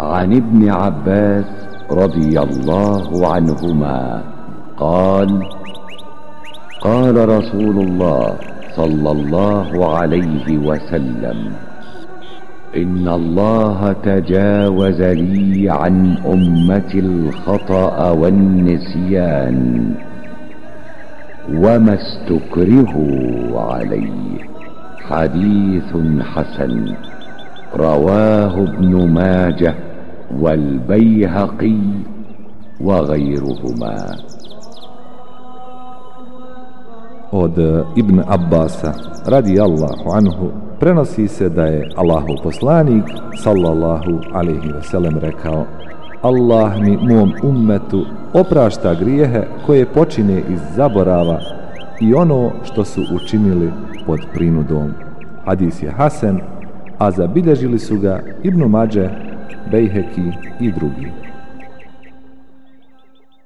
عن ابن عباس رضي الله عنهما قال قال رسول الله صلى الله عليه وسلم إن الله تجاوز لي عن أمتي الخطأ والنسيان وما استكرهوا عليه. حديث حسن رواه ابن ماجه. والبيهقي وغيرهما od Ibn Abbasa radi Allahu anhu prenosi se da je Allahu poslanik sallallahu alaihi sellem rekao Allah mi mom ummetu oprašta grijehe koje počine iz zaborava i ono što su učinili pod prinudom. Hadis je Hasan, a zabilježili su ga Ibnu Mađe, Beyheki e Drugi.